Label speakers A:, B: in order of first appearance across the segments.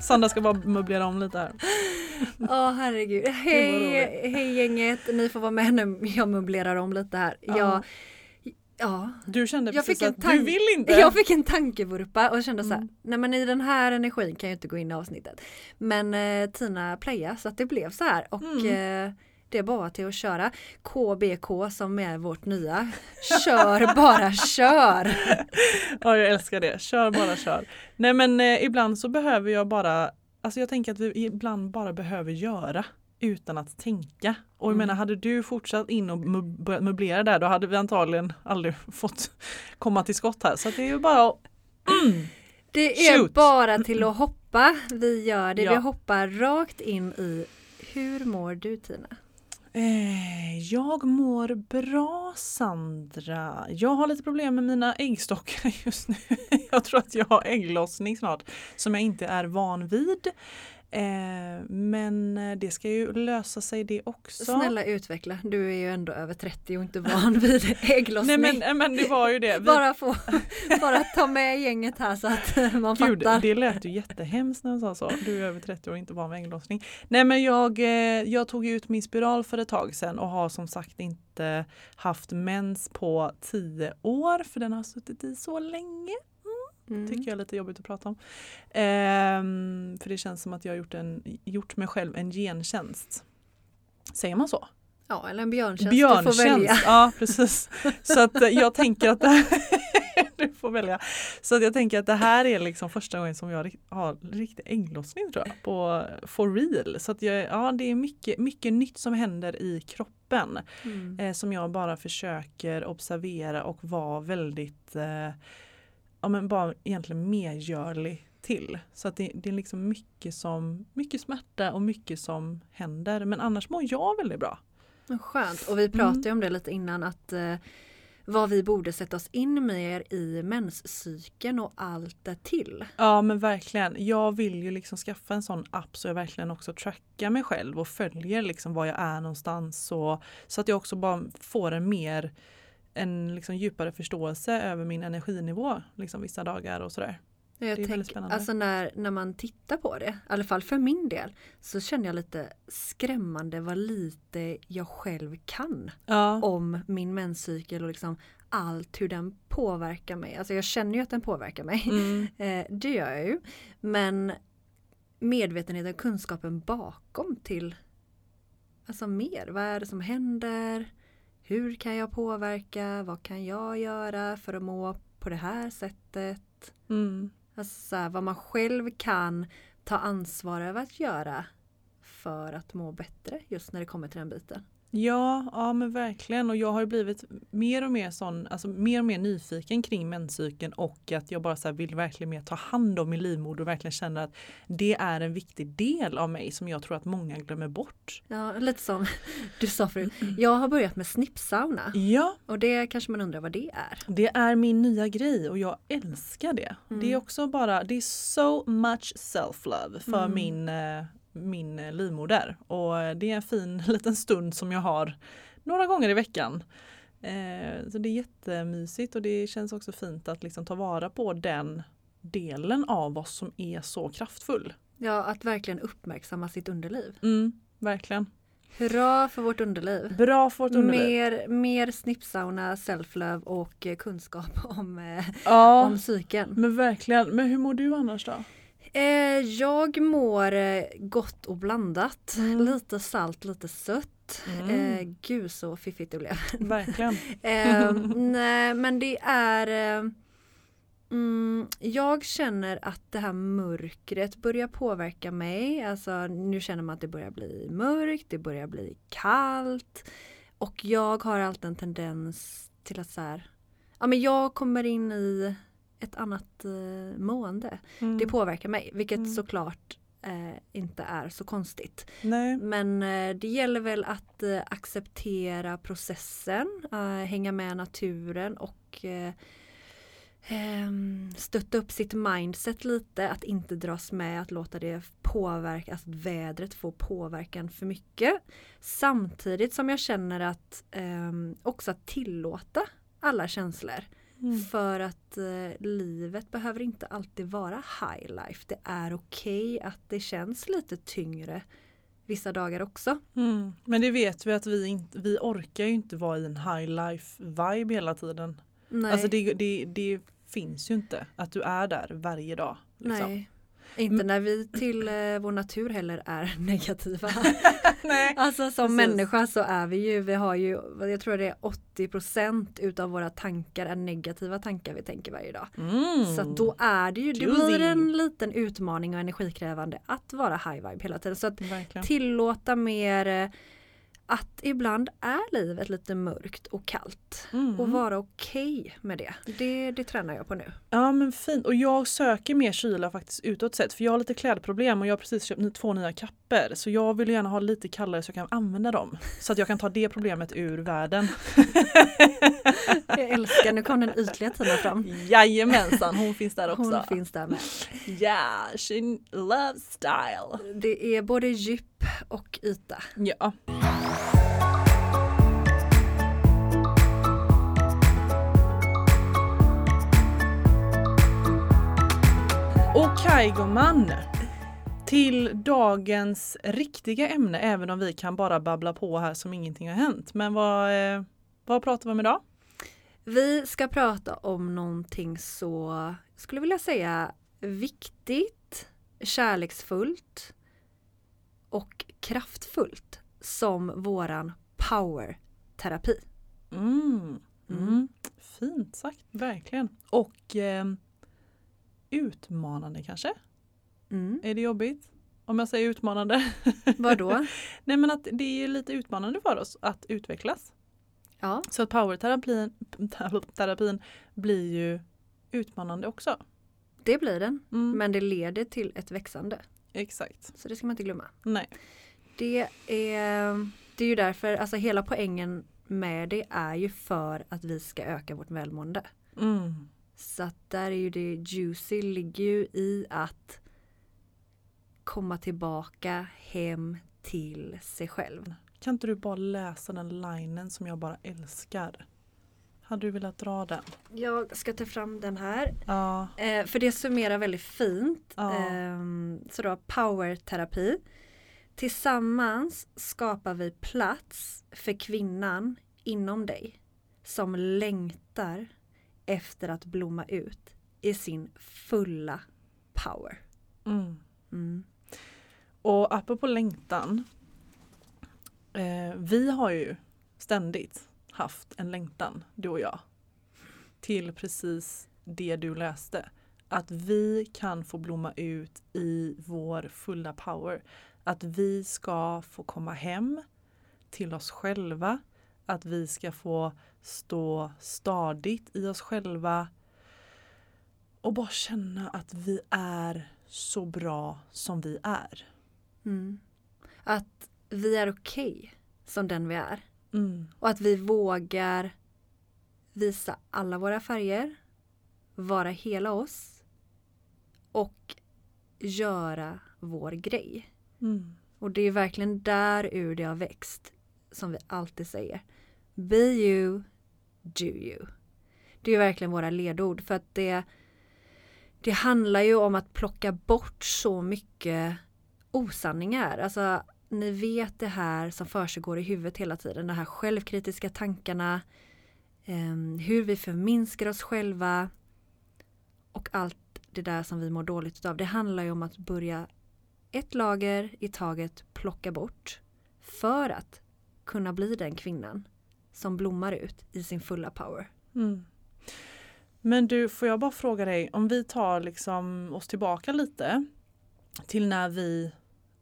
A: Sandra ska bara möblera om lite här.
B: Åh oh, herregud. Hej, hej gänget. Ni får vara med när jag möblerar om lite här.
A: Ja.
B: Jag, ja.
A: Du kände
B: Jag
A: precis att du vill inte.
B: Jag fick en tankevurpa och kände så här,
A: Mm.
B: nej men i den här energin kan jag inte gå in i avsnittet. Men eh, Tina playa så att det blev så här och
A: Mm.
B: eh, det är bara till att köra. KBK som är vårt nya. Kör bara kör!
A: Ja jag älskar det, kör bara kör. Nej men eh, ibland så behöver jag bara, alltså jag tänker att vi ibland bara behöver göra utan att tänka. Och jag
B: Mm.
A: menar hade du fortsatt in och börjat möblera där då hade vi antagligen aldrig fått komma till skott här. Så att det är ju bara att mm.
B: Det är
A: Shoot.
B: bara till att hoppa. Vi gör det.
A: Ja.
B: Vi hoppar rakt in i Hur mår du Tina?
A: Eh, jag mår bra Sandra. Jag har lite problem med mina äggstockar just nu. Jag tror att jag har ägglossning snart som jag inte är van vid. Eh, men eh, det ska ju lösa sig det också.
B: Snälla utveckla. Du är ju ändå över 30 och inte van vid ägglossning.
A: Nej men, men det var ju det. Vi,
B: bara, få, bara ta med gänget här så att man
A: Gud,
B: fattar.
A: det lät ju jättehemskt när jag sa så. Du är över 30 och inte van vid ägglossning. Nej men jag, eh, jag tog ut min spiral för ett tag sedan och har som sagt inte haft mens på 10 år för den har suttit i så länge.
B: Mm.
A: Tycker jag är lite jobbigt att prata om. Ehm, för det känns som att jag har gjort, en, gjort mig själv en gentjänst. Säger man så?
B: Ja eller en björntjänst. Du får välja.
A: Björntjänst, ja precis. Så att eh, jag tänker att det här, du får välja. Så att jag tänker att det här är liksom första gången som jag har riktig ägglossning tror jag. På for real. Så att jag, ja det är mycket, mycket nytt som händer i kroppen.
B: Mm.
A: Eh, som jag bara försöker observera och vara väldigt eh, ja men bara egentligen medgörlig till. Så att det, det är liksom mycket som, mycket smärta och mycket som händer. Men annars mår jag väldigt bra.
B: Skönt. Och vi pratade ju om det lite innan att eh, vad vi borde sätta oss in mer i menscykeln och allt det till.
A: Ja men verkligen. Jag vill ju liksom skaffa en sån app så jag verkligen också trackar mig själv och följer liksom var jag är någonstans. Och, så att jag också bara får en mer en liksom djupare förståelse över min energinivå liksom vissa dagar och sådär.
B: Jag
A: Det är väldigt
B: tänker,
A: spännande.
B: alltså när, när man tittar på det, i alla fall för min del, så känner jag lite skrämmande vad lite jag själv kan
A: Ja.
B: om min menscykel och liksom allt hur den påverkar mig. Alltså jag känner ju att den påverkar mig.
A: Mm.
B: Eh, det gör jag ju. Men medvetenheten kunskapen bakom till alltså mer. Vad är det som händer? Hur kan jag påverka? Vad kan jag göra för att må på det här sättet?
A: Mm.
B: Alltså här, vad man själv kan ta ansvar över att göra för att må bättre just när det kommer till den biten.
A: Ja, ja men verkligen och jag har blivit mer och mer sån, alltså mer och mer nyfiken kring menscykeln och att jag bara så vill verkligen mer ta hand om min livmoder och verkligen känner att det är en viktig del av mig som jag tror att många glömmer bort.
B: Ja, lite som du sa förut. Jag har börjat med snippsauna
A: Ja,
B: och det kanske man undrar vad det är.
A: det är min nya grej och jag älskar det.
B: Mm.
A: Det är också bara, det är so much self-love för
B: Mm.
A: min, eh, min eh, livmoder och eh, det är en fin liten stund som jag har några gånger i veckan. Eh, så det är jättemysigt och det känns också fint att liksom ta vara på den delen av oss som är så kraftfull.
B: Ja, att verkligen uppmärksamma sitt underliv.
A: Mm, verkligen.
B: Hurra för vårt underliv!
A: Bra för vårt underliv.
B: Mer, mer snippsauna, self-love och eh, kunskap om,
A: Ja,
B: om psyken.
A: men verkligen. Men hur mår du annars då?
B: Eh, jag mår eh, gott och blandat.
A: Mm.
B: Lite salt, lite sött.
A: Mm.
B: Eh, gud så fiffigt det blev.
A: Verkligen.
B: Eh, nej, men det är eh, mm, Jag känner att det här mörkret börjar påverka mig. Alltså nu känner man att det börjar bli mörkt, det börjar bli kallt. Och jag har alltid en tendens till att så här, ja men jag kommer in i ett annat eh, mående.
A: Mm.
B: Det påverkar mig, vilket
A: Mm.
B: såklart eh, inte är så konstigt.
A: Nej.
B: Men eh, det gäller väl att eh, acceptera processen, eh, hänga med naturen och eh, ehm, stötta upp sitt mindset lite, att inte dras med, att låta det påverka, att vädret får påverkan för mycket. Samtidigt som jag känner att ehm, också att tillåta alla känslor.
A: Mm.
B: För att eh, livet behöver inte alltid vara high life. Det är okej att det känns lite tyngre vissa dagar också.
A: Mm. Men det vet vi att vi, inte, vi orkar ju inte vara i en high life vibe hela tiden.
B: Nej,
A: Alltså det, det, det finns ju inte att du är där varje dag. Liksom.
B: nej. Inte när vi till eh, vår natur heller är negativa.
A: Nej.
B: alltså som
A: Precis.
B: människa så är vi ju, vi har ju, jag tror det är 80% utav våra tankar är negativa tankar vi tänker varje dag.
A: Mm.
B: Så då är det ju, det blir en liten utmaning och energikrävande att vara high vibe hela tiden. Så att
A: Verkligen.
B: tillåta mer eh, att ibland är livet lite mörkt och kallt.
A: Mm.
B: Och vara okej med det. det. Det tränar jag på nu.
A: Ja men fint och jag söker mer kyla faktiskt utåt sett för jag har lite klädproblem och jag har precis köpt två nya kapper så jag vill gärna ha lite kallare så jag kan använda dem. Så att jag kan ta det problemet ur världen.
B: Jag älskar, nu kom den ytliga Tina fram.
A: Jajamensan, hon finns där också.
B: Hon finns där med.
A: Yeah, she loves style.
B: Det är både djup och yta.
A: Ja. Okej gumman. Till dagens riktiga ämne, även om vi kan bara babbla på här som ingenting har hänt. Men vad, eh, vad pratar vi om idag?
B: Vi ska prata om någonting så, skulle vilja säga, viktigt, kärleksfullt och kraftfullt som våran power-terapi.
A: Mm. Mm.
B: Mm.
A: Fint sagt, verkligen. Och eh, utmanande kanske?
B: Mm.
A: Är det jobbigt? Om jag säger utmanande?
B: Vadå?
A: Nej men att det är ju lite utmanande för oss att utvecklas.
B: Ja,
A: Så att powerterapin terapin blir ju utmanande också.
B: det blir den.
A: Mm,
B: Men det leder till ett växande.
A: Exakt.
B: Så det ska man inte glömma.
A: Nej.
B: Det är, det är ju därför, alltså hela poängen med det är ju för att vi ska öka vårt välmående.
A: Mm.
B: Så att där är ju det juicy ligger ju i att komma tillbaka hem till sig själv.
A: Kan inte du bara läsa den linen som jag bara älskar? Hade du velat dra den?
B: Jag ska ta fram den här.
A: Ja.
B: Eh, för det summerar väldigt fint.
A: Ja.
B: Ehm, så då powerterapi. Tillsammans skapar vi plats för kvinnan inom dig som längtar efter att blomma ut i sin fulla power.
A: Mm.
B: Mm.
A: Och apropå längtan. Eh, vi har ju ständigt haft en längtan, du och jag. Till precis det du läste. Att vi kan få blomma ut i vår fulla power. Att vi ska få komma hem till oss själva. Att vi ska få stå stadigt i oss själva. Och bara känna att vi är så bra som vi är.
B: Mm. Att vi är okej som den vi är.
A: Mm.
B: Och att vi vågar visa alla våra färger, vara hela oss och göra vår grej.
A: Mm.
B: Och det är verkligen där ur det har växt, som vi alltid säger. Be you, do you. Det är verkligen våra ledord för att det, det handlar ju om att plocka bort så mycket osanningar. Alltså ni vet det här som försiggår i huvudet hela tiden, de här självkritiska tankarna, eh, hur vi förminskar oss själva och allt det där som vi mår dåligt av. Det handlar ju om att börja ett lager i taget plocka bort för att kunna bli den kvinnan som blommar ut i sin fulla power.
A: Mm. Men du, får jag bara fråga dig, om vi tar liksom oss tillbaka lite till när vi,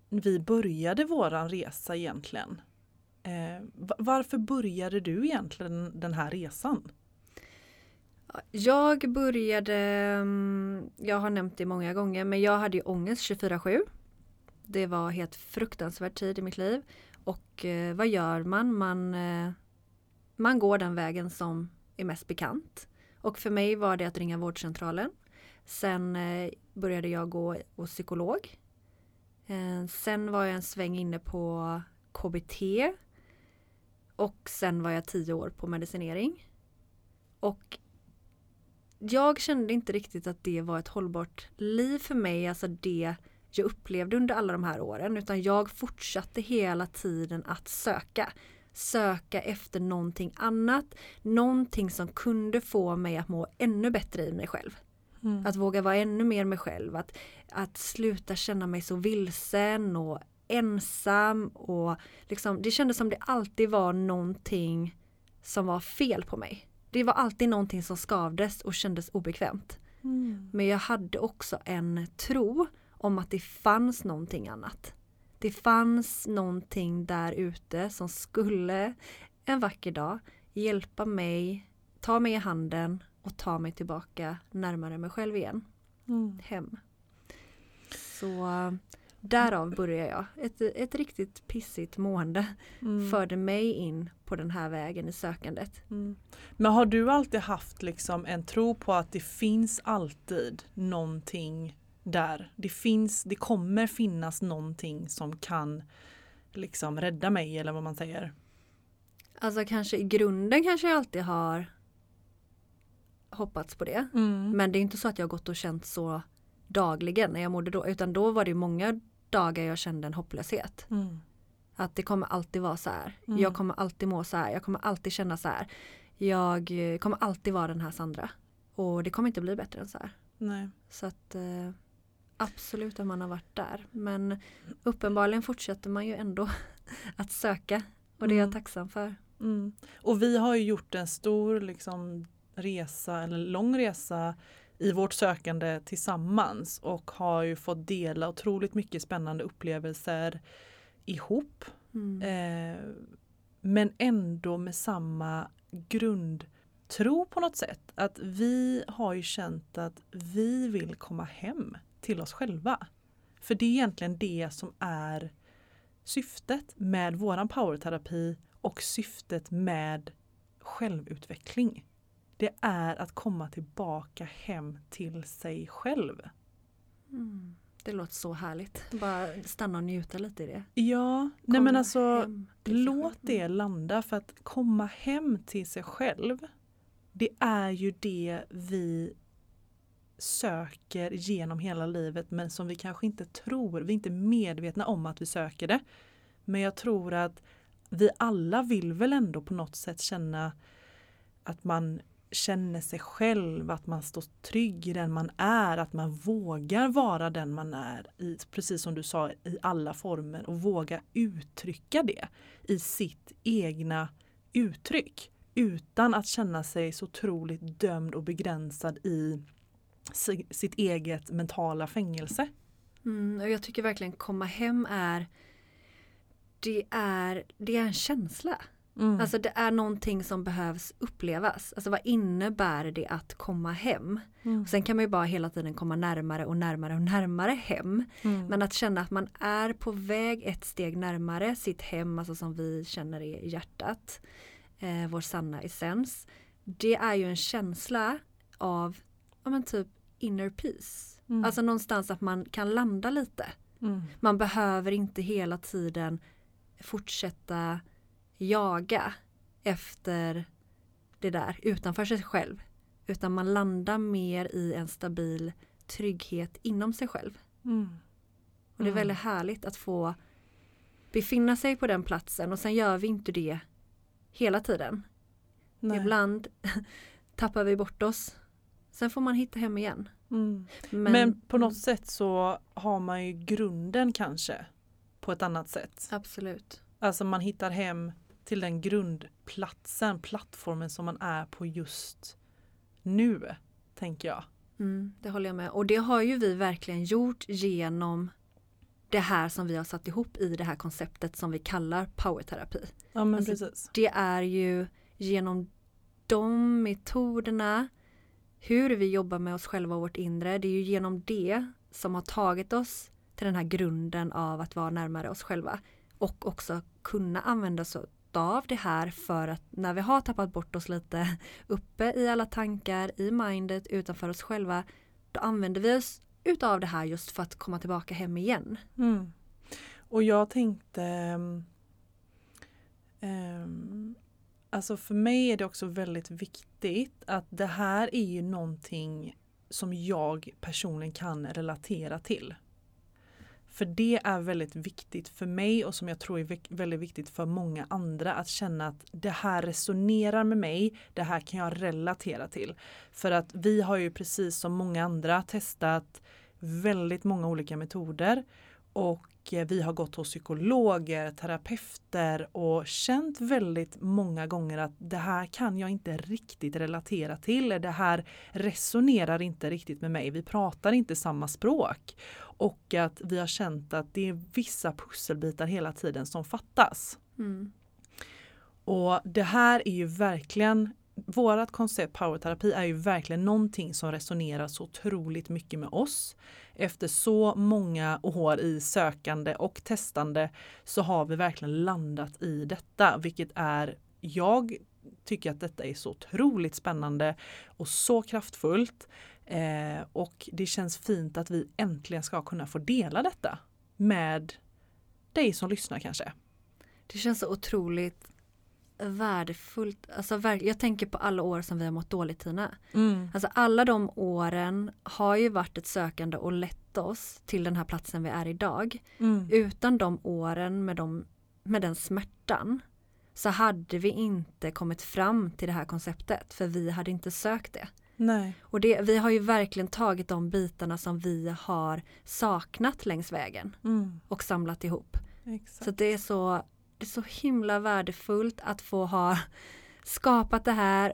A: vi började våran resa egentligen. Eh, varför började du egentligen den här resan?
B: Jag började, mm, jag har nämnt det många gånger, men jag hade ju ångest 24-7. Det var helt fruktansvärd tid i mitt liv. Och eh, vad gör man? Man, eh, man går den vägen som är mest bekant. Och för mig var det att ringa vårdcentralen. Sen eh, började jag gå hos psykolog. Eh, sen var jag en sväng inne på KBT. Och sen var jag tio år på medicinering. Och jag kände inte riktigt att det var ett hållbart liv för mig, alltså det jag upplevde under alla de här åren, utan jag fortsatte hela tiden att söka. Söka efter någonting annat, någonting som kunde få mig att må ännu bättre i mig själv. Mm. Att våga vara ännu mer mig själv, att, att sluta känna mig så vilsen och ensam och liksom, det kändes som det alltid var någonting som var fel på mig. Det var alltid någonting som skavdes och kändes obekvämt. Mm. Men jag hade också en tro om att det fanns någonting annat. Det fanns någonting där ute som skulle en vacker dag hjälpa mig, ta mig i handen och ta mig tillbaka närmare mig själv igen. Mm. Hem. Så Därav började jag. Ett, ett riktigt pissigt mående mm. förde mig in på den här vägen i sökandet.
A: Mm. Men har du alltid haft liksom en tro på att det finns alltid någonting där? Det finns, det kommer finnas någonting som kan liksom rädda mig eller vad man säger.
B: Alltså kanske i grunden kanske jag alltid har hoppats på det. Mm. Men det är inte så att jag gått och känt så dagligen när jag mådde då. Utan då var det många dagar jag kände en hopplöshet. Mm. Att det kommer alltid vara så här. Mm. Jag kommer alltid må så här. Jag kommer alltid känna så här. Jag kommer alltid vara den här Sandra. Och det kommer inte bli bättre än så här.
A: Nej.
B: Så att eh, absolut att man har varit där. Men uppenbarligen fortsätter man ju ändå att söka. Och det är jag mm. tacksam för.
A: Mm. Och vi har ju gjort en stor liksom, resa, eller lång resa i vårt sökande tillsammans och har ju fått dela otroligt mycket spännande upplevelser ihop. Mm. Eh, men ändå med samma grundtro på något sätt. Att vi har ju känt att vi vill komma hem till oss själva. För det är egentligen det som är syftet med våran powerterapi och syftet med självutveckling det är att komma tillbaka hem till sig själv.
B: Mm. Det låter så härligt. Bara stanna och njuta lite i det.
A: Ja, nej men alltså låt det landa för att komma hem till sig själv det är ju det vi söker genom hela livet men som vi kanske inte tror, vi är inte medvetna om att vi söker det. Men jag tror att vi alla vill väl ändå på något sätt känna att man känner sig själv, att man står trygg i den man är, att man vågar vara den man är, i, precis som du sa, i alla former och våga uttrycka det i sitt egna uttryck utan att känna sig så otroligt dömd och begränsad i sitt eget mentala fängelse.
B: Mm, och jag tycker verkligen komma hem är det är, det är en känsla. Mm. Alltså det är någonting som behövs upplevas. Alltså vad innebär det att komma hem? Mm. Och sen kan man ju bara hela tiden komma närmare och närmare och närmare hem. Mm. Men att känna att man är på väg ett steg närmare sitt hem, alltså som vi känner i hjärtat. Eh, vår sanna essens. Det är ju en känsla av, ja men typ inner peace. Mm. Alltså någonstans att man kan landa lite. Mm. Man behöver inte hela tiden fortsätta jaga efter det där utanför sig själv. Utan man landar mer i en stabil trygghet inom sig själv. Mm. Och det är mm. väldigt härligt att få befinna sig på den platsen och sen gör vi inte det hela tiden. Nej. Ibland tappar vi bort oss. Sen får man hitta hem igen.
A: Mm.
B: Men,
A: Men, på något sätt så har man ju grunden kanske på ett annat sätt.
B: Absolut.
A: Alltså man hittar hem till den grundplatsen, plattformen som man är på just nu, tänker jag.
B: Mm, det håller jag med. Och det har ju vi verkligen gjort genom det här som vi har satt ihop i det här konceptet som vi kallar powerterapi.
A: Ja men
B: Alltså,
A: precis.
B: Det är ju genom de metoderna, hur vi jobbar med oss själva och vårt inre, det är ju genom det som har tagit oss till den här grunden av att vara närmare oss själva. Och också kunna använda oss av det här för att när vi har tappat bort oss lite uppe i alla tankar, i mindet, utanför oss själva, då använder vi oss utav det här just för att komma tillbaka hem igen.
A: Mm. Och jag tänkte ehm, ehm, Alltså för mig är det också väldigt viktigt att det här är ju någonting som jag personligen kan relatera till. För det är väldigt viktigt för mig och som jag tror är väldigt viktigt för många andra att känna att det här resonerar med mig, det här kan jag relatera till. För att vi har ju precis som många andra testat väldigt många olika metoder och eh, vi har gått hos psykologer, terapeuter och känt väldigt många gånger att det här kan jag inte riktigt relatera till. Det här resonerar inte riktigt med mig. Vi pratar inte samma språk. Och att vi har känt att det är vissa pusselbitar hela tiden som fattas.
B: Mm.
A: Och det här är ju verkligen Vårat koncept powerterapi är ju verkligen någonting som resonerar så otroligt mycket med oss. Efter så många år i sökande och testande så har vi verkligen landat i detta, vilket är jag tycker att detta är så otroligt spännande och så kraftfullt. Eh, och det känns fint att vi äntligen ska kunna få dela detta med dig som lyssnar kanske.
B: Det känns så otroligt värdefullt. Alltså, jag tänker på alla år som vi har mått dåligt Tina.
A: Mm.
B: Alltså alla de åren har ju varit ett sökande och lett oss till den här platsen vi är idag.
A: Mm.
B: Utan de åren med, de, med den smärtan så hade vi inte kommit fram till det här konceptet för vi hade inte sökt det.
A: Nej.
B: Och det, vi har ju verkligen tagit de bitarna som vi har saknat längs vägen
A: Mm.
B: och samlat ihop.
A: Exakt.
B: Så det är så, det är så himla värdefullt att få ha skapat det här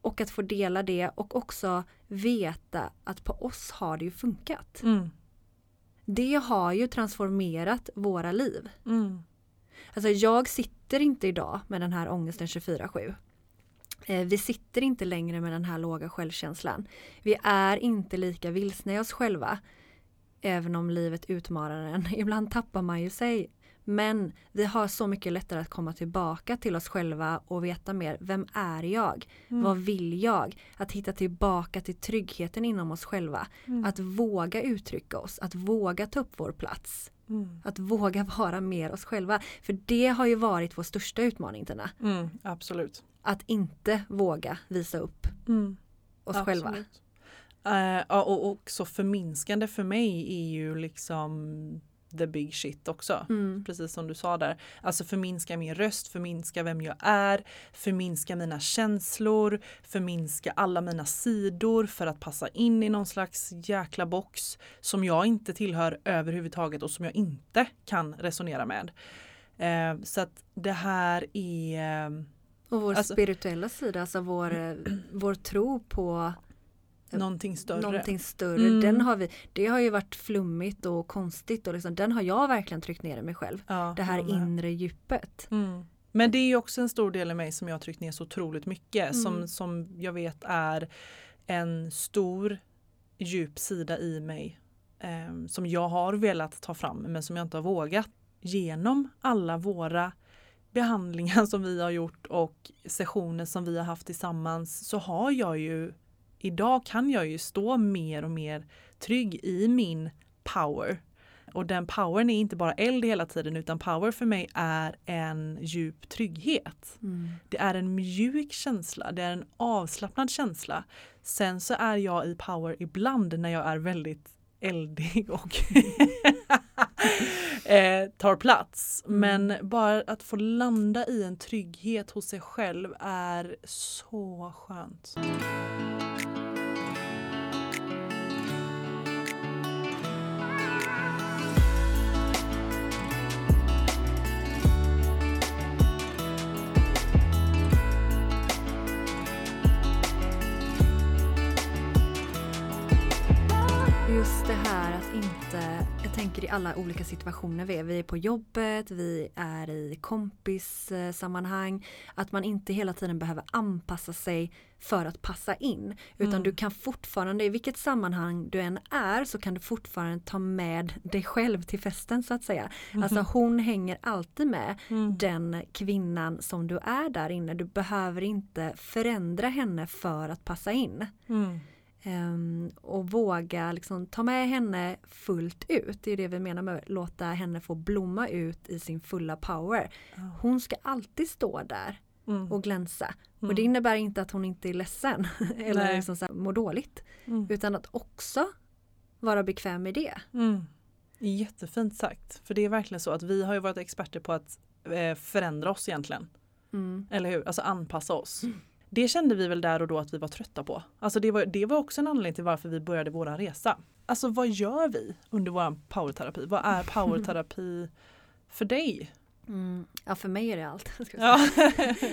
B: och att få dela det och också veta att på oss har det ju funkat.
A: Mm.
B: Det har ju transformerat våra liv.
A: Mm.
B: Alltså jag sitter inte idag med den här ångesten 24-7. Eh, Vi sitter inte längre med den här låga självkänslan. Vi är inte lika vilsna i oss själva. Även om livet utmanar en. Ibland tappar man ju sig. Men vi har så mycket lättare att komma tillbaka till oss själva och veta mer. Vem är jag?
A: Mm.
B: Vad vill jag? Att hitta tillbaka till tryggheten inom oss själva.
A: Mm.
B: Att våga uttrycka oss. Att våga ta upp vår plats.
A: Mm.
B: Att våga vara mer oss själva. För det har ju varit vår största utmaning Tina.
A: Mm. Absolut.
B: Att inte våga visa upp
A: Mm.
B: oss
A: Absolut.
B: själva.
A: Eh, ja, och också förminskande för mig är ju liksom the big shit också.
B: Mm.
A: Precis som du sa där. Alltså förminska min röst, förminska vem jag är, förminska mina känslor, förminska alla mina sidor för att passa in i någon slags jäkla box som jag inte tillhör överhuvudtaget och som jag inte kan resonera med. Eh, så att det här är eh,
B: Och vår
A: Alltså-
B: spirituella sida, alltså vår, eh, vår tro på
A: någonting större.
B: någonting större.
A: Mm.
B: Den har vi, det har ju varit flummigt och konstigt och liksom, den har jag verkligen tryckt ner i mig själv.
A: Ja,
B: Det här inre djupet.
A: Mm. Men det är ju också en stor del i mig som jag har tryckt ner så otroligt mycket
B: Mm.
A: som, som jag vet är en stor djup sida i mig eh, som jag har velat ta fram men som jag inte har vågat genom alla våra behandlingar som vi har gjort och sessioner som vi har haft tillsammans så har jag ju idag kan jag ju stå mer och mer trygg i min power. Och den powern är inte bara eld hela tiden utan power för mig är en djup trygghet.
B: Mm.
A: Det är en mjuk känsla, det är en avslappnad känsla. Sen så är jag i power ibland när jag är väldigt eldig och eh, tar plats.
B: Mm.
A: Men bara att få landa i en trygghet hos sig själv är så skönt.
B: Just det här att inte, jag tänker i alla olika situationer vi är. Vi är på jobbet, vi är i kompissammanhang. Att man inte hela tiden behöver anpassa sig för att passa in. Utan
A: Mm.
B: du kan fortfarande, i vilket sammanhang du än är, så kan du fortfarande ta med dig själv till festen så att säga. Alltså hon hänger alltid med
A: Mm.
B: den kvinnan som du är där inne. Du behöver inte förändra henne för att passa in.
A: Mm.
B: Ehm, och våga liksom ta med henne fullt ut. Det är det vi menar med att låta henne få blomma ut i sin fulla power. Hon ska alltid stå där
A: Mm.
B: och glänsa.
A: Mm.
B: Och det innebär inte att hon inte är ledsen eller
A: Nej.
B: liksom så här, mår dåligt.
A: Mm.
B: Utan att också vara bekväm med det.
A: Mm. Jättefint sagt. För det är verkligen så att vi har ju varit experter på att eh, förändra oss egentligen.
B: Mm.
A: Eller hur? Alltså anpassa oss. Det kände vi väl där och då att vi var trötta på. Alltså det var, det var också en anledning till varför vi började våran resa. Alltså vad gör vi under våran powerterapi? Vad är powerterapi för dig?
B: Mm. Ja för mig är det allt.
A: Ja.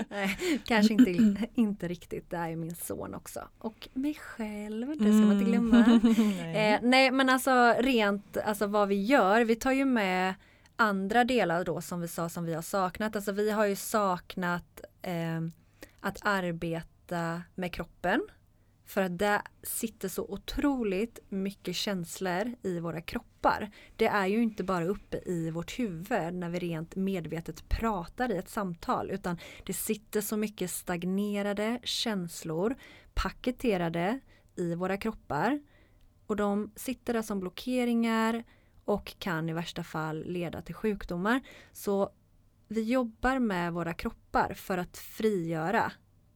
B: Nej, kanske inte, inte riktigt. Det är ju min son också. Och mig själv, det ska man inte glömma.
A: Nej.
B: Eh, nej men alltså rent alltså vad vi gör, vi tar ju med andra delar då som vi sa som vi har saknat. Alltså vi har ju saknat eh, att arbeta med kroppen. För att det sitter så otroligt mycket känslor i våra kroppar. Det är ju inte bara uppe i vårt huvud när vi rent medvetet pratar i ett samtal utan det sitter så mycket stagnerade känslor paketerade i våra kroppar och de sitter där som blockeringar och kan i värsta fall leda till sjukdomar. Så vi jobbar med våra kroppar för att frigöra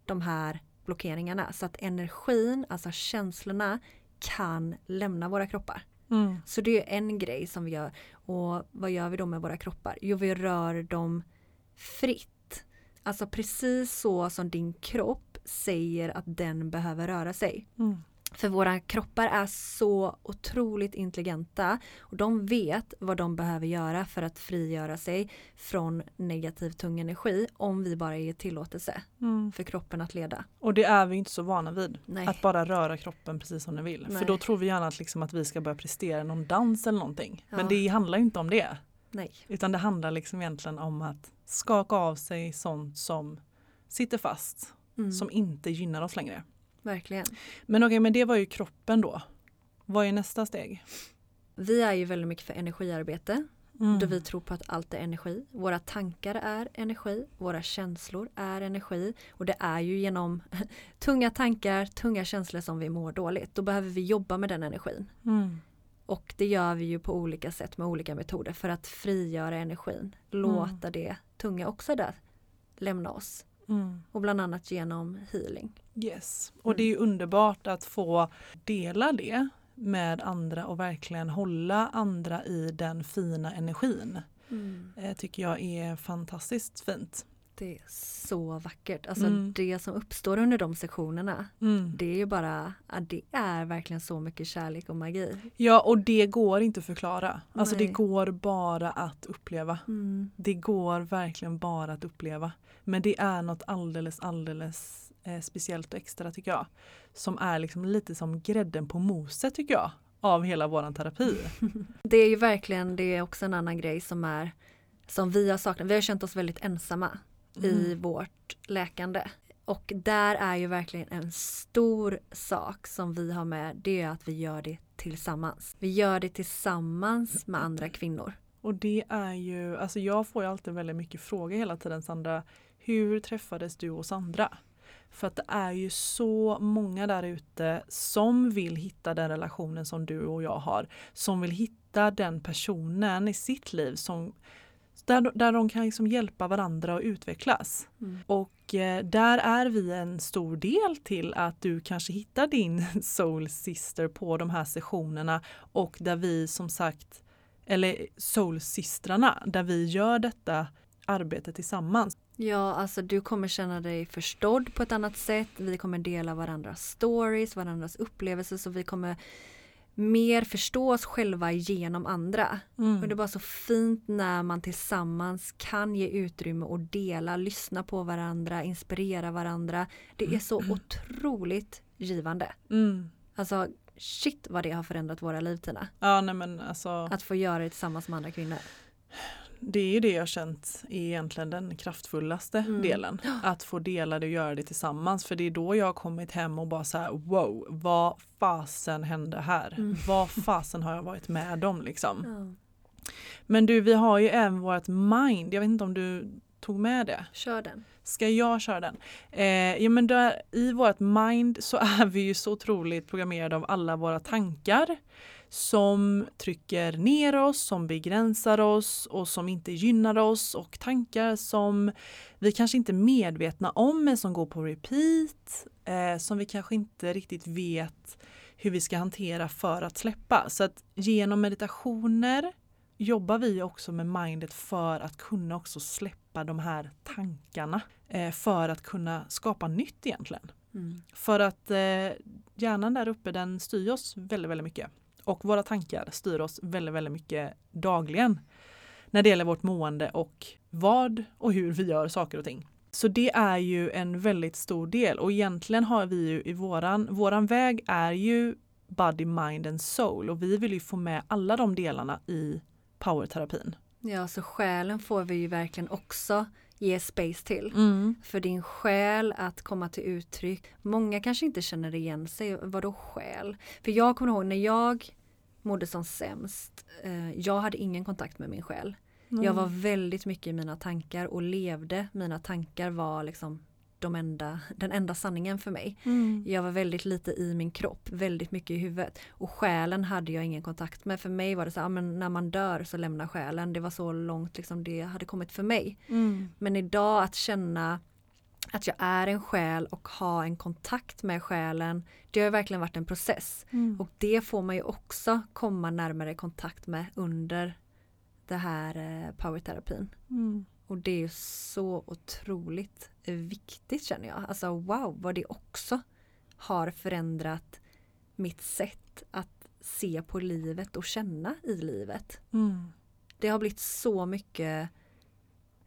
B: de här blockeringarna så att energin, alltså känslorna kan lämna våra kroppar.
A: Mm.
B: Så det är en grej som vi gör. Och vad gör vi då med våra kroppar? Jo, vi rör dem fritt. Alltså precis så som din kropp säger att den behöver röra sig.
A: Mm.
B: För våra kroppar är så otroligt intelligenta och de vet vad de behöver göra för att frigöra sig från negativ tung energi om vi bara ger tillåtelse
A: Mm.
B: för kroppen att leda.
A: Och det är vi inte så vana vid.
B: Nej.
A: Att bara röra kroppen precis som den vill.
B: Nej.
A: För då tror vi gärna att, liksom att vi ska börja prestera någon dans eller någonting.
B: Ja.
A: Men det handlar inte om det.
B: Nej.
A: Utan det handlar liksom egentligen om att skaka av sig sånt som sitter fast.
B: Mm,
A: Som inte gynnar oss längre.
B: Verkligen.
A: Men okej, men det var ju kroppen då. Vad är nästa steg?
B: Vi är ju väldigt mycket för energiarbete.
A: Mm.
B: Då vi tror på att allt är energi. Våra tankar är energi. Våra känslor är energi. Och det är ju genom tunga tankar, tunga känslor som vi mår dåligt. Då behöver vi jobba med den energin.
A: Mm.
B: Och det gör vi ju på olika sätt med olika metoder för att frigöra energin. Låta det tunga också där lämna oss.
A: Mm.
B: Och bland annat genom healing.
A: Yes. Och det är ju underbart att få dela det med andra och verkligen hålla andra i den fina energin. Eh, tycker jag är fantastiskt fint.
B: Det är så vackert. Alltså
A: Mm.
B: det som uppstår under de sektionerna.
A: Mm.
B: Det är ju bara, det är verkligen så mycket kärlek och magi.
A: Ja och det går inte att förklara. Alltså det
B: Nej.
A: går bara att uppleva.
B: Mm.
A: Det går verkligen bara att uppleva. Men det är något alldeles, alldeles eh, speciellt och extra tycker jag. Som är liksom lite som grädden på moset tycker jag. Av hela våran terapi.
B: Det är ju verkligen, det är också en annan grej som är som vi har saknat. Vi har känt oss väldigt ensamma i
A: Mm.
B: vårt läkande. Och där är ju verkligen en stor sak som vi har med, det är att vi gör det tillsammans. Vi gör det tillsammans med andra kvinnor.
A: Och det är ju, alltså jag får ju alltid väldigt mycket frågor hela tiden Sandra. Hur träffades du och Sandra? För att det är ju så många där ute som vill hitta den relationen som du och jag har. Som vill hitta den personen i sitt liv som där, där de kan liksom hjälpa varandra att utvecklas.
B: Mm.
A: Och eh, där är vi en stor del till att du kanske hittar din soul sister på de här sessionerna och där vi som sagt, eller soul systrarna, där vi gör detta arbete tillsammans.
B: Ja, alltså du kommer känna dig förstådd på ett annat sätt. Vi kommer dela varandras stories, varandras upplevelser så vi kommer mer förstå oss själva genom andra.
A: Mm.
B: Och det är bara så fint när man tillsammans kan ge utrymme och dela, lyssna på varandra, inspirera varandra. Det är så otroligt givande.
A: Mm.
B: Alltså shit vad det har förändrat våra liv Tina.
A: Ja, nej men alltså.
B: Att få göra det tillsammans med andra kvinnor.
A: Det är ju det jag känt är egentligen den kraftfullaste
B: Mm.
A: delen. Att få dela det och göra det tillsammans. För det är då jag har kommit hem och bara så här: wow, vad fasen hände här?
B: Mm.
A: Vad fasen har jag varit med om liksom?
B: Ja.
A: Men du, vi har ju även vårt mind. Jag vet inte om du tog med det?
B: Kör den.
A: Ska jag köra den? Eh, ja, men där, I vårt mind så är vi ju så otroligt programmerade av alla våra tankar som trycker ner oss, som begränsar oss och som inte gynnar oss och tankar som vi kanske inte är medvetna om men som går på repeat, eh, som vi kanske inte riktigt vet hur vi ska hantera för att släppa. Så att genom meditationer jobbar vi också med mindet för att kunna också släppa de här tankarna. Eh, för att kunna skapa nytt egentligen.
B: Mm.
A: För att eh, hjärnan där uppe den styr oss väldigt, väldigt mycket. Och våra tankar styr oss väldigt, väldigt mycket dagligen. När det gäller vårt mående och vad och hur vi gör saker och ting. Så det är ju en väldigt stor del och egentligen har vi ju i våran, våran väg är ju body, mind and soul och vi vill ju få med alla de delarna i powerterapin.
B: Ja, så själen får vi ju verkligen också ge space till.
A: Mm.
B: För din själ att komma till uttryck. Många kanske inte känner igen sig. Vadå själ? För jag kommer ihåg när jag mådde som sämst. Eh, jag hade ingen kontakt med min själ. Jag var väldigt mycket i mina tankar och levde. Mina tankar var liksom de enda, den enda sanningen för mig.
A: Mm.
B: Jag var väldigt lite i min kropp, väldigt mycket i huvudet. Och själen hade jag ingen kontakt med. För mig var det så, men när man dör så lämnar själen. Det var så långt liksom det hade kommit för mig.
A: Mm.
B: Men idag att känna att jag är en själ och ha en kontakt med själen. Det har verkligen varit en process.
A: Mm.
B: Och det får man ju också komma närmare kontakt med under det här eh, powerterapin.
A: Mm.
B: Och det är ju så otroligt viktigt känner jag. Alltså wow vad det också har förändrat mitt sätt att se på livet och känna i livet.
A: Mm.
B: Det har blivit så mycket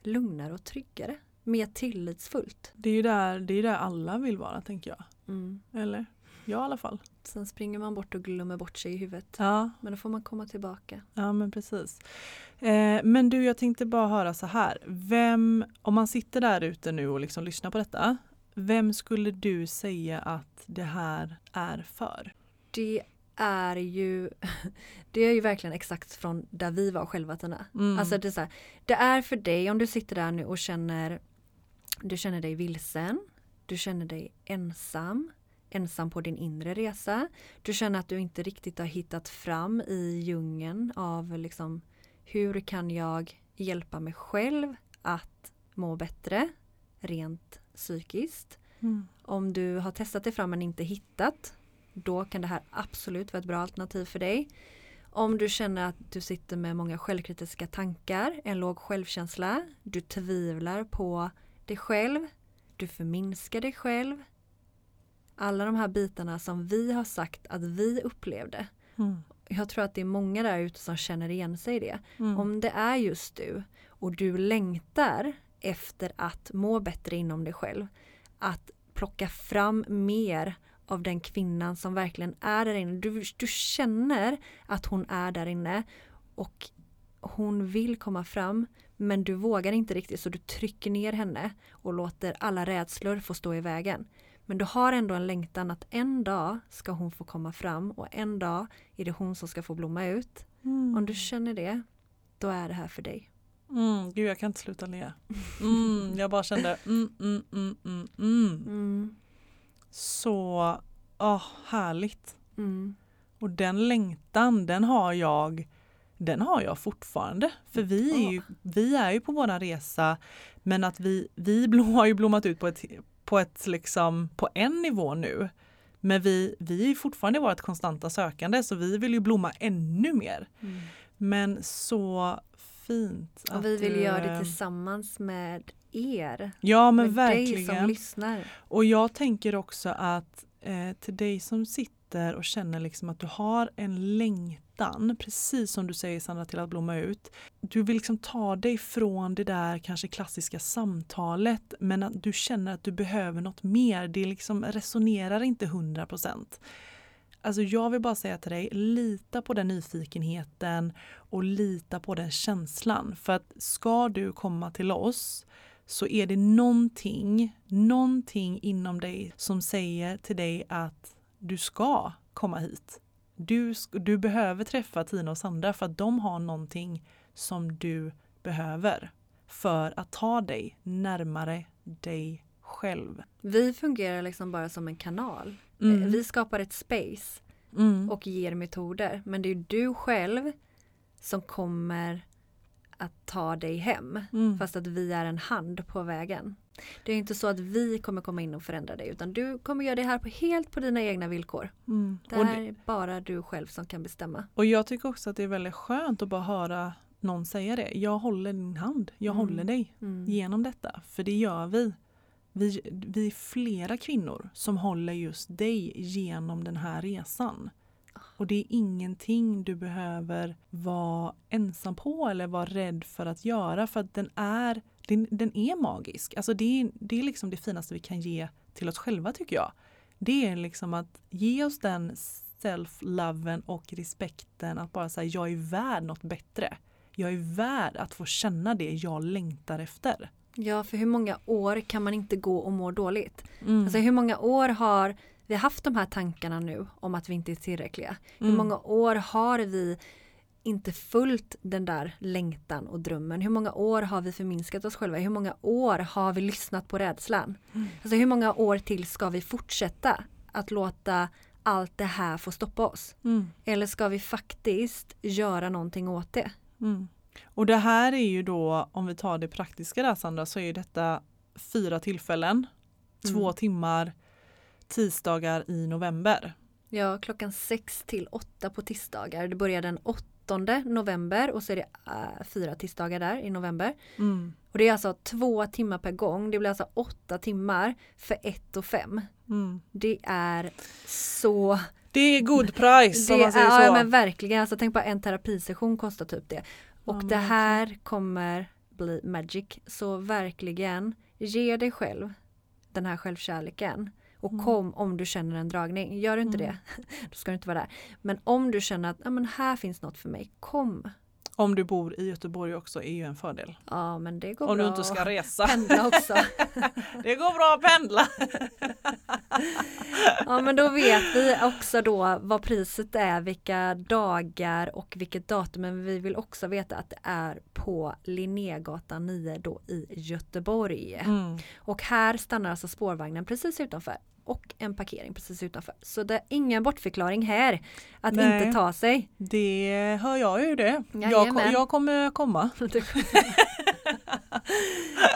B: lugnare och tryggare. Mer tillitsfullt.
A: Det är ju där, det är där alla vill vara tänker jag.
B: Mm.
A: Eller? Jag i alla fall.
B: Sen springer man bort och glömmer bort sig i huvudet.
A: Ja,
B: Men då får man komma tillbaka.
A: ja men precis. Eh, men du, jag tänkte bara höra så här. Vem, om man sitter där ute nu och liksom lyssnar på detta. Vem skulle du säga att det här är för?
B: Det är ju Det är ju verkligen exakt från där vi var själva Tina.
A: Mm.
B: Alltså det är, här, det är för dig om du sitter där nu och känner Du känner dig vilsen Du känner dig ensam Ensam på din inre resa Du känner att du inte riktigt har hittat fram i djungeln av liksom Hur kan jag hjälpa mig själv att må bättre rent psykiskt
A: Mm.
B: om du har testat dig fram men inte hittat, då kan det här absolut vara ett bra alternativ för dig. Om du känner att du sitter med många självkritiska tankar, en låg självkänsla, du tvivlar på dig själv, du förminskar dig själv. Alla de här bitarna som vi har sagt att vi upplevde.
A: Mm.
B: Jag tror att det är många där ute som känner igen sig i det.
A: Mm.
B: Om det är just du och du längtar efter att må bättre inom dig själv. Att plocka fram mer av den kvinnan som verkligen är där inne. Du, du känner att hon är där inne och hon vill komma fram men du vågar inte riktigt så du trycker ner henne och låter alla rädslor få stå i vägen. Men du har ändå en längtan att en dag ska hon få komma fram och en dag är det hon som ska få blomma ut.
A: Mm.
B: Om du känner det, då är det här för dig.
A: Mm. Gud, jag kan inte sluta le. Mm. Jag bara kände mm, mm, mm, mm, mm.
B: Mm.
A: Så åh, härligt.
B: Mm.
A: Och den längtan, den har jag den har jag fortfarande. För vi är ju, vi är ju på våran resa men att vi, vi har ju blommat ut på ett, på ett liksom, på en nivå nu. Men vi, vi är fortfarande i vårt konstanta sökande så vi vill ju blomma ännu mer.
B: Mm.
A: Men så fint.
B: Och vi vill
A: du,
B: göra det
A: eh,
B: tillsammans med er.
A: Ja men
B: med dig som
A: verkligen.
B: lyssnar.
A: Och jag tänker också att eh, till dig som sitter och känner liksom att du har en längtan, precis som du säger Sandra, till att blomma ut. Du vill liksom ta dig från det där kanske klassiska samtalet men att du känner att du behöver något mer. Det liksom resonerar inte 100 procent. alltså jag vill bara säga till dig, lita på den nyfikenheten och lita på den känslan. För att ska du komma till oss så är det någonting, någonting inom dig som säger till dig att du ska komma hit. Du, du behöver träffa Tina och Sandra för att de har någonting som du behöver för att ta dig närmare dig själv.
B: Vi fungerar liksom bara som en kanal.
A: Mm.
B: Vi skapar ett space
A: Mm.
B: och ger metoder. Men det är du själv som kommer att ta dig hem.
A: Mm.
B: Fast att vi är en hand på vägen. Det är inte så att vi kommer komma in och förändra dig utan du kommer göra det här på, helt på dina egna villkor.
A: Mm.
B: Det här
A: det,
B: är bara du själv som kan bestämma.
A: och jag tycker också att det är väldigt skönt att bara höra någon säga det. Jag håller din hand, jag
B: Mm.
A: håller dig
B: Mm.
A: genom detta. För det gör vi. vi. Vi är flera kvinnor som håller just dig genom den här resan. Och det är ingenting du behöver vara ensam på eller vara rädd för att göra för att den är, den, den är magisk. Alltså det, är, det är liksom det finaste vi kan ge till oss själva tycker jag. Det är liksom att ge oss den self-loven och respekten att bara säga jag är värd något bättre. Jag är värd att få känna det jag längtar efter.
B: Ja, för hur många år kan man inte gå och må dåligt?
A: Mm.
B: Alltså hur många år har vi haft de här tankarna nu om att vi inte är tillräckliga? Hur
A: Mm.
B: många år har vi inte följt den där längtan och drömmen? Hur många år har vi förminskat oss själva? Hur många år har vi lyssnat på rädslan?
A: Mm.
B: Alltså hur många år till ska vi fortsätta att låta allt det här få stoppa oss?
A: Mm.
B: Eller ska vi faktiskt göra någonting åt det?
A: Mm. Och det här är ju då, om vi tar det praktiska där Sandra, så är detta fyra tillfällen, två
B: Mm.
A: timmar, tisdagar i november.
B: Ja, klockan sex till åtta på tisdagar. Det börjar den 8 november och så är det äh, fyra tisdagar där i november.
A: Mm.
B: Och det är alltså två timmar per gång. Det blir alltså åtta timmar för ett och fem.
A: Mm.
B: Det är så...
A: Det är good price om man säger
B: är,
A: så.
B: ja men verkligen, alltså tänk bara en terapisession kostar typ det. Och
A: Ja,
B: det här kommer bli magic. Så verkligen, ge dig själv den här självkärleken. Och
A: Mm.
B: kom om du känner en dragning. Gör du inte
A: Mm.
B: det, då ska du inte vara där. Men om du känner att ja, men här finns något för mig, kom.
A: Om du bor i Göteborg också är ju en fördel.
B: Ja men det går
A: Om
B: bra
A: du inte ska resa.
B: pendla också.
A: Det går bra att pendla.
B: Ja men då vet vi också då vad priset är, vilka dagar och vilket datum. Men vi vill också veta att det är på Linnégatan 9 då i Göteborg.
A: Mm.
B: Och här stannar alltså spårvagnen precis utanför och en parkering precis utanför. Så det är ingen bortförklaring här att
A: Nej.
B: inte ta sig.
A: Det hör jag ju det. Jag,
B: Jajamän.
A: ko- jag kommer komma.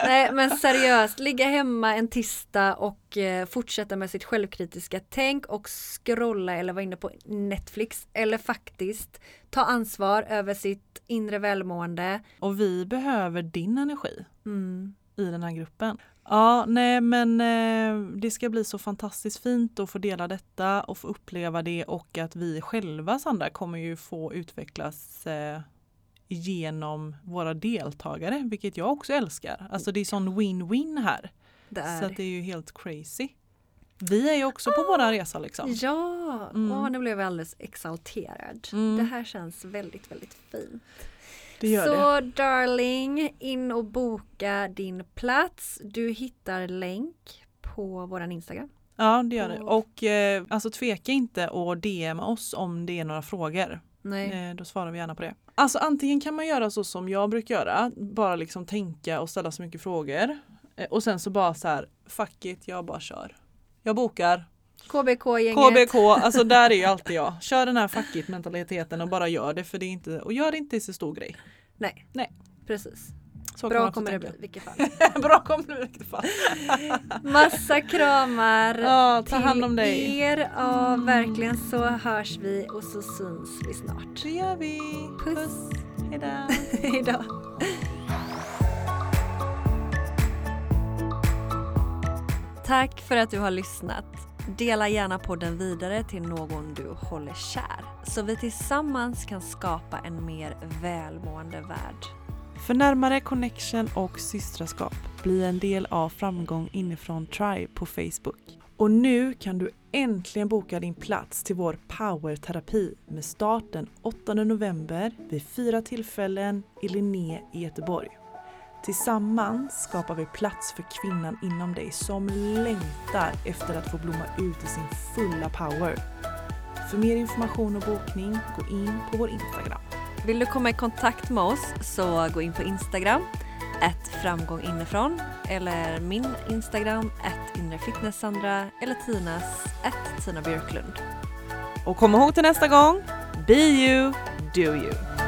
B: Nej men seriöst, ligga hemma en tisdag och eh, fortsätta med sitt självkritiska tänk och scrolla eller vara inne på Netflix eller faktiskt ta ansvar över sitt inre välmående.
A: Och vi behöver din energi.
B: Mm.
A: I den här gruppen. Ja, nej men eh, det ska bli så fantastiskt fint att få dela detta och få uppleva det och att vi själva Sandra kommer ju få utvecklas eh, genom våra deltagare, vilket jag också älskar. Alltså det är sån win-win här.
B: Det är
A: Så att det är ju helt crazy. Vi är ju också på våran resa liksom.
B: Ja,
A: Mm.
B: Åh, nu blev jag alldeles exalterad.
A: Mm.
B: Det här känns väldigt, väldigt fint. Så
A: det.
B: darling, in och boka din plats. Du hittar länk på våran Instagram.
A: Ja, det gör det.
B: Och-
A: eh, alltså tveka inte och DM oss om det är några frågor.
B: Nej.
A: Eh, Då svarar vi gärna på det. Alltså antingen kan man göra så som jag brukar göra, bara liksom tänka och ställa så mycket frågor. Eh, Och sen så bara så här, fuck it, jag bara kör. Jag bokar.
B: KBK-gänget.
A: KBK, alltså där är ju alltid jag. Kör den här fuck it mentaliteten och bara gör det för det är inte, och gör det inte så stor grej.
B: Nej.
A: Nej.
B: Precis.
A: Så
B: Bra kommer det bli i vilket fall.
A: Bra kommer det bli i vilket fall.
B: Massa kramar
A: Ja, ta hand om dig.
B: er. Ja, verkligen så hörs vi och så syns vi snart.
A: Det gör vi.
B: Puss.
A: Hejdå.
B: Hejdå. Tack för att du har lyssnat. Dela gärna podden vidare till någon du håller kär så vi tillsammans kan skapa en mer välmående värld.
A: För närmare connection och systraskap, bli en del av Framgång inifrån Tribe på Facebook. Och nu kan du äntligen boka din plats till vår powerterapi med start den 8 november vid fyra tillfällen i Linné i Göteborg. Tillsammans skapar vi plats för kvinnan inom dig som längtar efter att få blomma ut i sin fulla power. För mer information och bokning, gå in på vår Instagram.
B: Vill du komma i kontakt med oss så gå in på Instagram, ett framgång inifrån eller min Instagram, ett inrefitnesssandra eller Tinas, ett Tina Björklund.
A: Och kom ihåg till nästa gång, be you, do you.